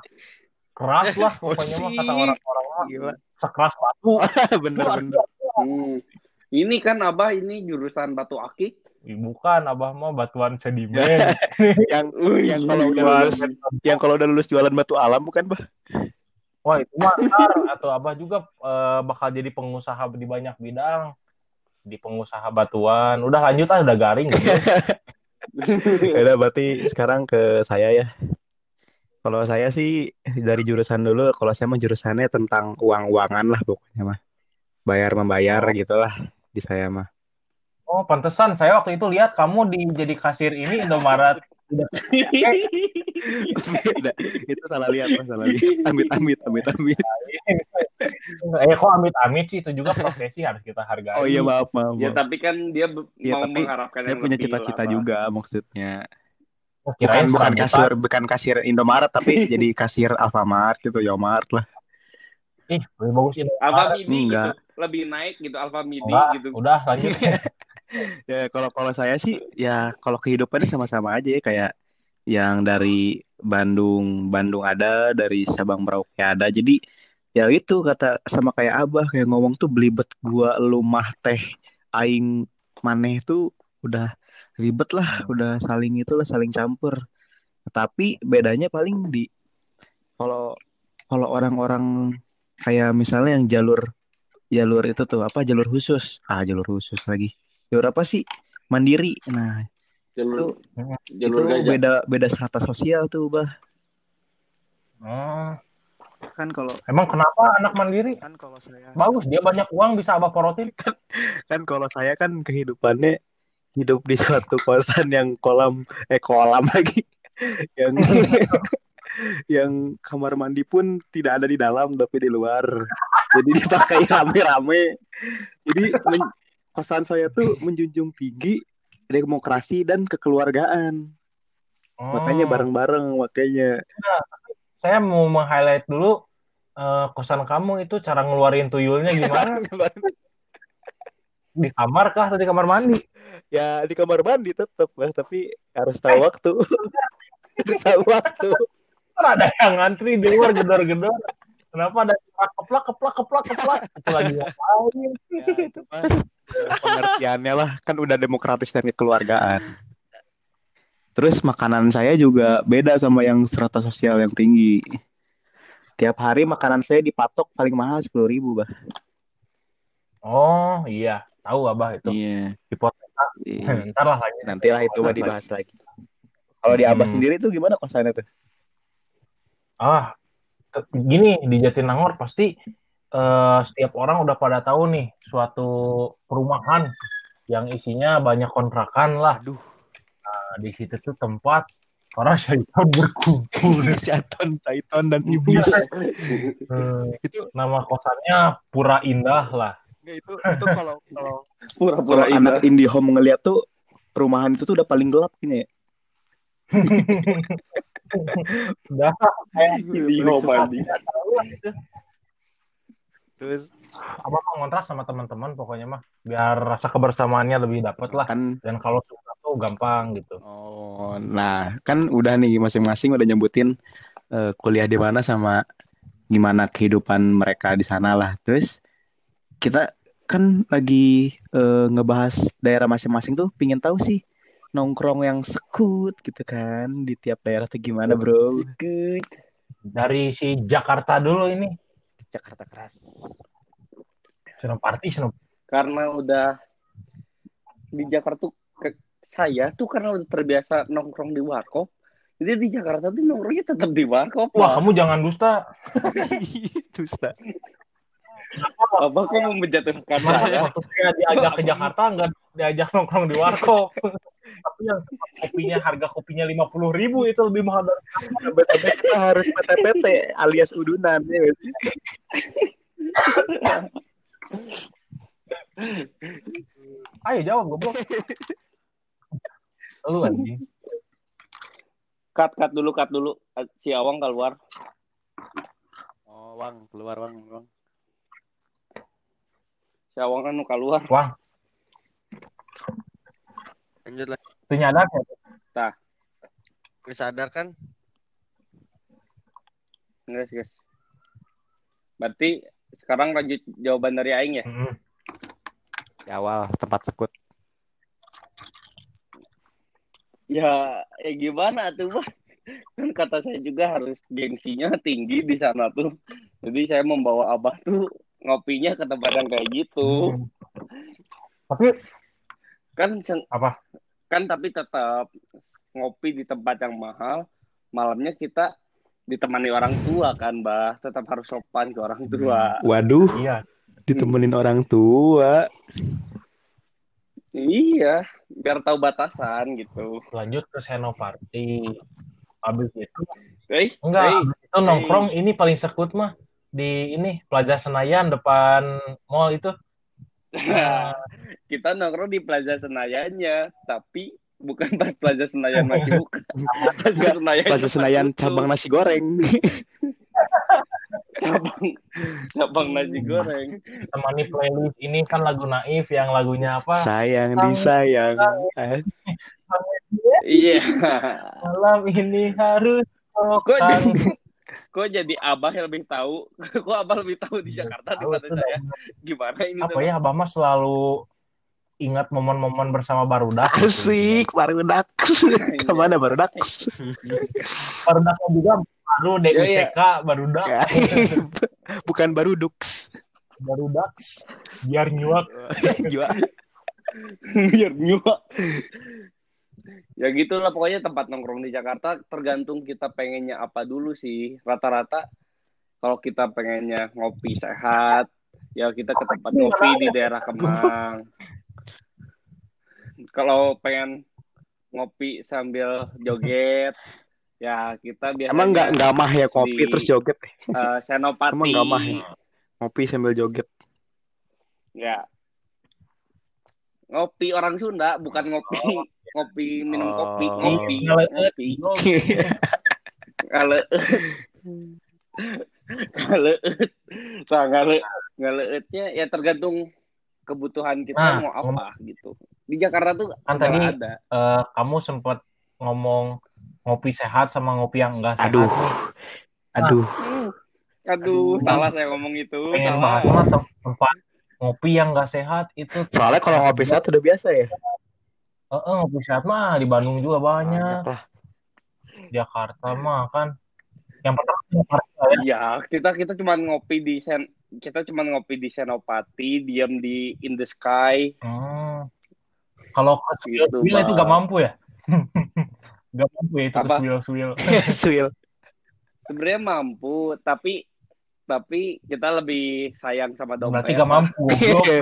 Speaker 3: keras lah
Speaker 4: Oh,
Speaker 3: pokoknya mah kata orang-orang mah
Speaker 4: Gila,
Speaker 3: sekeras batu.
Speaker 4: bener-bener.
Speaker 1: Hmm. Ini kan Abah ini jurusan Batu Akik.
Speaker 3: Bukan, Abah mah batuan sedimen.
Speaker 4: Yang
Speaker 1: Wih,
Speaker 4: yang kalau udah lulus, yang kalau udah lulus jualan batu alam bukan, Bah?
Speaker 3: Wah, itu mah atau Abah juga eh, bakal jadi pengusaha di banyak bidang. di pengusaha batuan. Udah lanjut ah, udah garing.
Speaker 4: Ya udah berarti sekarang ke saya ya. Kalau saya sih dari jurusan dulu, kalau saya mah jurusannya tentang uang-uangan lah pokoknya mah. Bayar membayar gitulah di saya mah.
Speaker 3: Oh, pantesan saya waktu itu lihat kamu di jadi kasir ini Indomaret.
Speaker 4: Beda. Itu salah lihat, Mas, salah lihat. Amit amit amit amit.
Speaker 3: eh kok amit-amit sih itu juga profesi harus kita hargai.
Speaker 4: Oh iya maaf maaf.
Speaker 1: ya
Speaker 4: maaf.
Speaker 1: tapi kan dia
Speaker 4: Iya,
Speaker 1: mau
Speaker 4: tapi
Speaker 1: mengharapkan
Speaker 4: Saya
Speaker 1: yang
Speaker 4: punya cita-cita juga maksudnya.
Speaker 3: Oh,
Speaker 4: Bukan
Speaker 3: kirain
Speaker 4: bukan
Speaker 3: serabutan.
Speaker 4: kasir bukan kasir Indomaret tapi jadi kasir Alfamart gitu, Yomart lah.
Speaker 3: Ih, lebih bagus ini.
Speaker 1: Alfa Midi gitu lebih naik gitu Alfa Midi gitu
Speaker 3: udah lanjut.
Speaker 4: Ya kalau kalau saya sih ya kalau kehidupannya sama-sama aja ya kayak yang dari Bandung Bandung ada dari Sabang Merauke ada. Jadi ya itu kata sama kayak Abah kayak ngomong tuh belibet gua lu mah teh aing maneh tuh udah ribet lah udah saling itulah saling campur. Tapi bedanya paling di kalau kalau orang-orang kayak misalnya yang jalur jalur itu tuh apa jalur khusus? Ah jalur khusus lagi jalur apa sih? Mandiri. Nah
Speaker 1: jalur
Speaker 4: itu
Speaker 1: jalur gajah.
Speaker 4: beda beda strata sosial tuh bah.
Speaker 3: Hmm,
Speaker 4: kan kalau
Speaker 3: emang kenapa anak mandiri?
Speaker 4: kan kalau saya
Speaker 3: Bagus, dia banyak uang bisa abah porotin.
Speaker 4: kan kalau saya kan kehidupannya hidup di suatu kosan yang kolam eh kolam lagi. Yang yang kamar mandi pun tidak ada di dalam tapi di luar. Jadi dipakai rame-rame. Jadi men- kosan saya tuh menjunjung tinggi demokrasi dan kekeluargaan makanya
Speaker 3: Hmm.
Speaker 4: bareng-bareng makanya
Speaker 3: Saya mau meng-highlight dulu eh, kosan kamu itu cara ngeluarin tuyulnya gimana? Di kamar kah atau di kamar mandi?
Speaker 4: ya di kamar mandi tetap lah tapi harus tahu waktu harus tahu waktu
Speaker 3: Kan ada yang ngantri di luar gedor-gedor. Kenapa ada keplak keplak keplak keplak keplak? Itu lagi ngapain?
Speaker 4: ya itu eh, pengertiannya lah kan udah demokratis dan kekeluargaan terus makanan saya juga beda sama yang strata sosial yang tinggi tiap hari makanan saya dipatok paling mahal sepuluh ribu bah
Speaker 3: Oh iya, tahu abah itu.
Speaker 4: iya
Speaker 3: Hipoteka.
Speaker 4: Iya.
Speaker 3: Ntar lah lanjut.
Speaker 4: nanti lah itu mah dibahas lagi kalau di abah
Speaker 3: Hmm.
Speaker 4: sendiri tuh gimana kosannya tuh
Speaker 3: Ah, gini di Jatinangor pasti eh, setiap orang udah pada tahu nih suatu perumahan yang isinya banyak kontrakan lah.
Speaker 4: aduh.
Speaker 3: Nah, di situ tuh tempat para syaitan berkumpul.
Speaker 4: Syaiton, Syaiton dan iblis.
Speaker 3: Hmm,
Speaker 4: itu
Speaker 3: nama kosannya Pura Indah lah.
Speaker 4: nggak, itu itu kalau kalau
Speaker 1: pura-pura
Speaker 4: kalau
Speaker 1: indah.
Speaker 4: anak indie home ngeliat tuh perumahan itu tuh udah paling gelap gini ya.
Speaker 3: Udah kayak
Speaker 1: Indie home,
Speaker 4: susah.
Speaker 1: anjing.
Speaker 3: nggak tahu lah gitu.
Speaker 4: Terus
Speaker 3: Abang mau ngontrak sama teman-teman pokoknya mah biar rasa kebersamaannya lebih dapet lah.
Speaker 4: kan
Speaker 3: Dan kalau suka tuh gampang gitu.
Speaker 4: Oh, nah kan udah nih masing-masing udah nyebutin eh, kuliah di mana sama gimana kehidupan mereka di sana lah. Terus kita kan lagi eh, ngebahas daerah masing-masing tuh, pingin tahu sih nongkrong yang sekut gitu kan di tiap daerah tuh gimana bro?
Speaker 1: Sikit.
Speaker 3: Dari si Jakarta dulu ini.
Speaker 4: Jakarta keras.
Speaker 3: Senang party, senang
Speaker 1: karena udah di Jakarta tuh ke- saya tuh karena udah terbiasa nongkrong di warkop jadi di Jakarta tuh nongkrongnya tetap di warkop
Speaker 3: Wah,
Speaker 1: Pak.
Speaker 3: kamu jangan dusta.
Speaker 4: Dusta.
Speaker 1: Abah kok mau menjatuhkan
Speaker 3: Masa
Speaker 1: saya
Speaker 3: waktu saya diajak ke Jakarta nggak diajak nongkrong di warkop. Tapi yang kopinya harga kopinya lima puluh ribu itu lebih mahal dari
Speaker 4: kita harus PT-PT alias udunan ya?
Speaker 3: Ayo jawab goblok. Lu anjing.
Speaker 1: cut cut dulu cut dulu si Awang keluar
Speaker 4: Oh, Wang, keluar Wang, Wang.
Speaker 1: si Awang kan nu keluar
Speaker 3: Wah,
Speaker 2: Lanjut lah.
Speaker 3: itu nyadar ya?
Speaker 2: Nggak sadar kan?
Speaker 1: guys guys berarti sekarang lanjut jawaban dari Aing ya
Speaker 3: Mm-mm.
Speaker 4: Di awal tempat sekut.
Speaker 1: ya ya gimana tuh Bah? kan kata saya juga harus gengsinya tinggi di sana tuh jadi saya membawa abah tuh ngopinya ke tempat yang kayak gitu
Speaker 3: Hmm. Tapi
Speaker 1: kan sen-
Speaker 3: apa?
Speaker 1: kan tapi tetap ngopi di tempat yang mahal malamnya kita ditemani orang tua kan bah tetap harus sopan ke orang tua
Speaker 4: Waduh,
Speaker 3: Iya.
Speaker 4: ditemenin orang tua.
Speaker 1: iya biar tahu batasan gitu
Speaker 3: Lanjut ke Senopati. Habis itu
Speaker 1: eh
Speaker 3: enggak,
Speaker 1: eh,
Speaker 3: habis itu nongkrong ini paling sekut mah di ini Plaza Senayan depan mall itu. Nah,
Speaker 1: kita nongkrong di Plaza Senayannya tapi bukan pas Plaza Senayan masih buka Plaza Senayan
Speaker 4: Plaza Senayan cabang nasi goreng.
Speaker 1: cabang cabang nasi goreng
Speaker 3: temani playlist ini kan lagu Naif yang lagunya apa?
Speaker 4: Sayang disayang.
Speaker 1: Iya
Speaker 3: Malam ini harus
Speaker 1: kok kok jadi abah yang lebih tahu kok abah lebih tahu di Jakarta
Speaker 3: Tahu
Speaker 1: daripada saya gimana ini
Speaker 3: apa
Speaker 1: tuh?
Speaker 3: ya Abah mah selalu ingat momen-momen bersama Barudak gitu.
Speaker 4: Asik, barudak. Ke mana barudak?
Speaker 3: Barudaknya juga baru DUCK Barudak
Speaker 4: Ya. Bukan baruduk.
Speaker 3: Barudak biar nyuak
Speaker 4: Juga.
Speaker 1: biar nyuak ya gitulah pokoknya tempat nongkrong di Jakarta tergantung kita pengennya apa dulu sih rata-rata kalau kita pengennya ngopi sehat ya kita ke tempat ngopi di daerah Kemang kalau pengen ngopi sambil joget ya kita biasanya
Speaker 4: Emang nggak nggak mah ya kopi
Speaker 1: di-
Speaker 4: terus joget?
Speaker 1: eh, Senopati
Speaker 4: Emang nggak mah ya? Ngopi sambil joget.
Speaker 1: Ya. Ngopi orang Sunda bukan ngopi ngopi minum
Speaker 4: Oh.
Speaker 1: kopi, ngopi, ngopi. Ngale ngaleut. Nah, ngale ngaleutnya ya tergantung kebutuhan kita
Speaker 3: Nah,
Speaker 1: mau apa gitu. Di Jakarta tuh
Speaker 3: Kan tadi
Speaker 1: ada.
Speaker 3: Eh, kamu sempat ngomong ngopi sehat sama ngopi yang enggak sehat
Speaker 4: Aduh.
Speaker 3: nih.
Speaker 4: Aduh,
Speaker 1: Hmm. Aduh,
Speaker 3: Aduh.
Speaker 1: salah saya ngomong itu.
Speaker 3: pengen
Speaker 1: Salah.
Speaker 3: banget tempat ngopi yang enggak sehat itu
Speaker 4: soalnya kalau ngopi saat udah biasa ya.
Speaker 3: Eh, eh, ngopi sehat mah di Bandung juga banyak
Speaker 4: Banyak lah.
Speaker 3: Jakarta mah kan yang pertama Jakarta ya
Speaker 1: Iya, kita kita cuma ngopi di sen kita cuma ngopi di Senopati, diam di In the Sky.
Speaker 3: Hmm. Kalau ke
Speaker 1: Gitu,
Speaker 3: Swil itu
Speaker 1: Bang.
Speaker 3: gak mampu ya? gak mampu ya itu ke
Speaker 1: Apa?
Speaker 3: Swil-Swil.
Speaker 4: Swil.
Speaker 1: Sebenarnya mampu, tapi tapi kita lebih sayang sama dompet.
Speaker 3: Berarti gak mampu.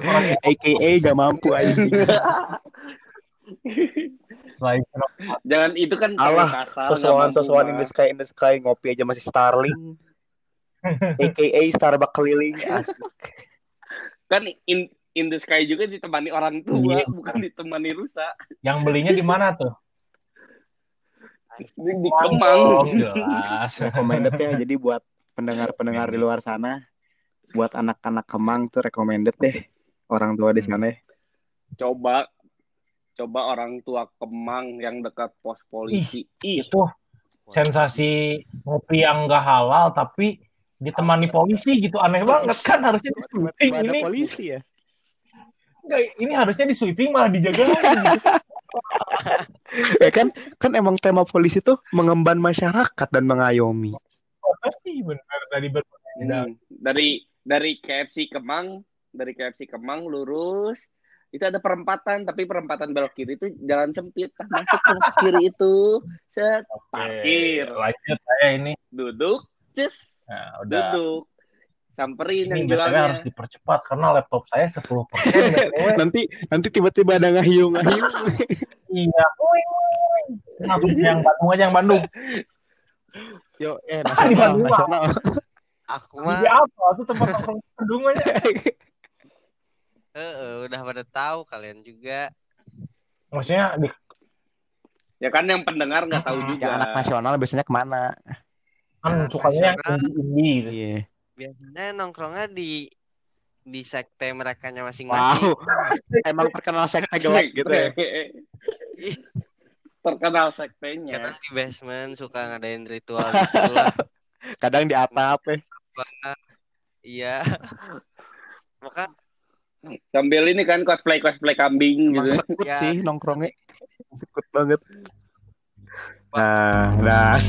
Speaker 3: Orangnya
Speaker 4: AKA gak mampu anjing.
Speaker 3: selain
Speaker 1: Jangan itu kan
Speaker 4: Allah, Sosokan
Speaker 1: mampu,
Speaker 4: sosokan in the sky in the sky ngopi aja masih Starling. AKA Starbucks keliling. Asik.
Speaker 1: Kan in in the sky juga ditemani orang tua,
Speaker 3: Iya.
Speaker 1: bukan ditemani rusa.
Speaker 3: yang belinya di mana tuh?
Speaker 1: Di, di Kemang.
Speaker 3: Oh, jelas.
Speaker 4: recommended ya jadi buat pendengar-pendengar di luar sana buat anak-anak Kemang tuh recommended deh orang tua di sana ya.
Speaker 1: Coba coba orang tua Kemang yang dekat pos polisi. Ih,
Speaker 3: Itu sensasi ngopi yang gak halal tapi ditemani polisi gitu. Aneh banget kan harusnya di sweeping ini.
Speaker 4: polisi ya?
Speaker 3: Nggak, ini harusnya di sweeping malah dijaga gitu.
Speaker 4: ya kan kan emang tema polisi tuh mengemban masyarakat dan mengayomi.
Speaker 3: Ih, benar tadi berbeda.
Speaker 1: Hmm, dari dari KFC Kemang, dari KFC Kemang lurus itu ada perempatan tapi perempatan belok kiri itu jalan sempit. Nah, masuk ke kiri itu set parkir.
Speaker 3: lanjut saya ini.
Speaker 1: Duduk cus.
Speaker 3: Nah, udah.
Speaker 1: Duduk. Samperin
Speaker 3: ini
Speaker 1: yang
Speaker 3: BTW harus dipercepat karena laptop saya 10% BTW.
Speaker 4: nanti nanti tiba-tiba ada ngahiung ngahiung
Speaker 3: iya. Langsung yang Bandung aja yang Bandung.
Speaker 4: yo eh
Speaker 3: Di
Speaker 4: nasional nasional
Speaker 2: Aku
Speaker 3: Di
Speaker 2: mah
Speaker 3: apa? Itu tempat nongkrong Bandung aja.
Speaker 2: Heeh, udah pada tahu kalian juga.
Speaker 3: Maksudnya di
Speaker 1: ya kan yang pendengar nggak tahu juga
Speaker 4: yang anak nasional biasanya ke mana
Speaker 3: kan
Speaker 2: Nah,
Speaker 3: sukanya yang indie gitu.
Speaker 4: iya
Speaker 2: Biasanya nongkrongnya di di sekte mereka masing-masing.
Speaker 4: wow emang terkenal sekte gelap gitu ya
Speaker 1: terkenal sektenya
Speaker 2: Kadang di basement suka ngadain ritual gitu lah.
Speaker 4: kadang di atap ya
Speaker 2: Iya. Maka
Speaker 1: sambil ini kan cosplay cosplay kambing gitu.
Speaker 4: Sekut
Speaker 2: Ya.
Speaker 4: sih nongkrongnya. Sekut banget. Nah nah.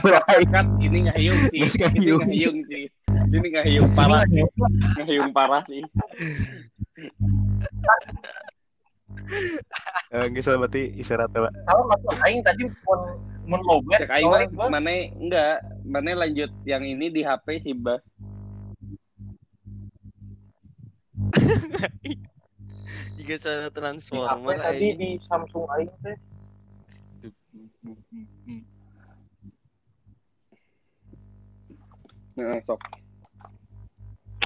Speaker 4: Mulai
Speaker 1: kan ini ngahiung sih. Ini
Speaker 4: ngahiung
Speaker 1: sih. Ini ngahiung parah
Speaker 3: Ini
Speaker 1: ngahiung parah sih.
Speaker 4: Eh, Nggak salah berarti istirahat Pak.
Speaker 3: Kalau tuh aing tadi mun mun lowbat
Speaker 1: Cek aing mana enggak, mana lanjut yang ini di HP sih, Bah.
Speaker 2: Jika suara
Speaker 3: di HP
Speaker 2: transformer
Speaker 3: tadi
Speaker 2: aing.
Speaker 3: di Samsung aing teh.
Speaker 1: Nah, sok.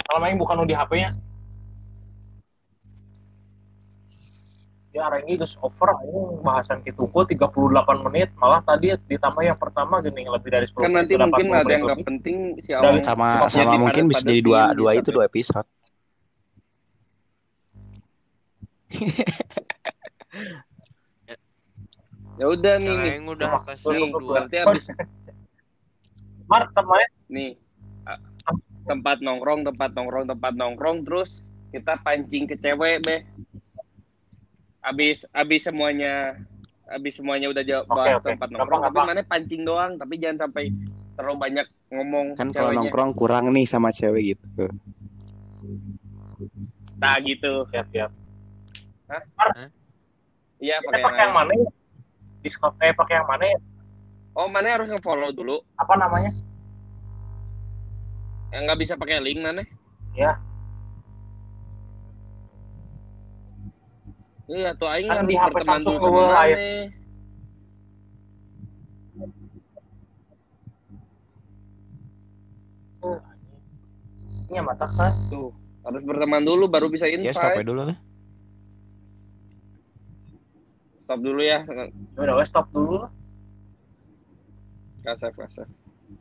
Speaker 3: Kalau aing bukan di HP-nya. Ya aing geus over aing bahasan kitu ku 38 menit malah tadi ditambah yang pertama gini lebih dari 10
Speaker 1: Kan
Speaker 3: menit
Speaker 1: nanti
Speaker 3: udah
Speaker 1: mungkin
Speaker 3: 40
Speaker 1: ada yang penting si.
Speaker 4: Sama
Speaker 1: Jadi
Speaker 4: sama mungkin bisa jadi dua dua
Speaker 1: gitu,
Speaker 4: itu dua episode.
Speaker 1: Ya udah nih,
Speaker 2: Yang udah kasih dua.
Speaker 1: berarti habis
Speaker 3: Mar kemarin
Speaker 1: nih tempat nongkrong, tempat nongkrong, tempat nongkrong, terus kita pancing ke cewek, be. Abis, abis semuanya, abis semuanya udah jawab bahas
Speaker 3: oke.
Speaker 1: tempat
Speaker 3: Gampang,
Speaker 1: nongkrong, tapi mana pancing doang, tapi jangan sampai terlalu banyak ngomong
Speaker 4: Kan kalau nongkrong kurang nih sama cewek gitu.
Speaker 1: Nah gitu.
Speaker 3: siap-siap.
Speaker 1: Iya,
Speaker 3: Kita
Speaker 1: pakai
Speaker 3: pakai yang
Speaker 1: yang
Speaker 3: mana? ya? Discord eh pakai yang mana? ya?
Speaker 1: Oh, mana harus nge-follow dulu.
Speaker 3: Apa namanya?
Speaker 1: Yang nggak bisa pakai link mana?
Speaker 3: Ya.
Speaker 1: Iya, tuh aing
Speaker 3: Kan di HP
Speaker 1: berteman
Speaker 3: Samsung
Speaker 1: dulu
Speaker 3: air. Ini mata kan?
Speaker 1: Tuh, harus berteman dulu baru bisa
Speaker 4: Ya stop aja
Speaker 1: invite.
Speaker 4: dulu lah.
Speaker 1: Stop dulu ya.
Speaker 3: Ya Udah, wes, stop dulu.
Speaker 1: Kasih, kasih.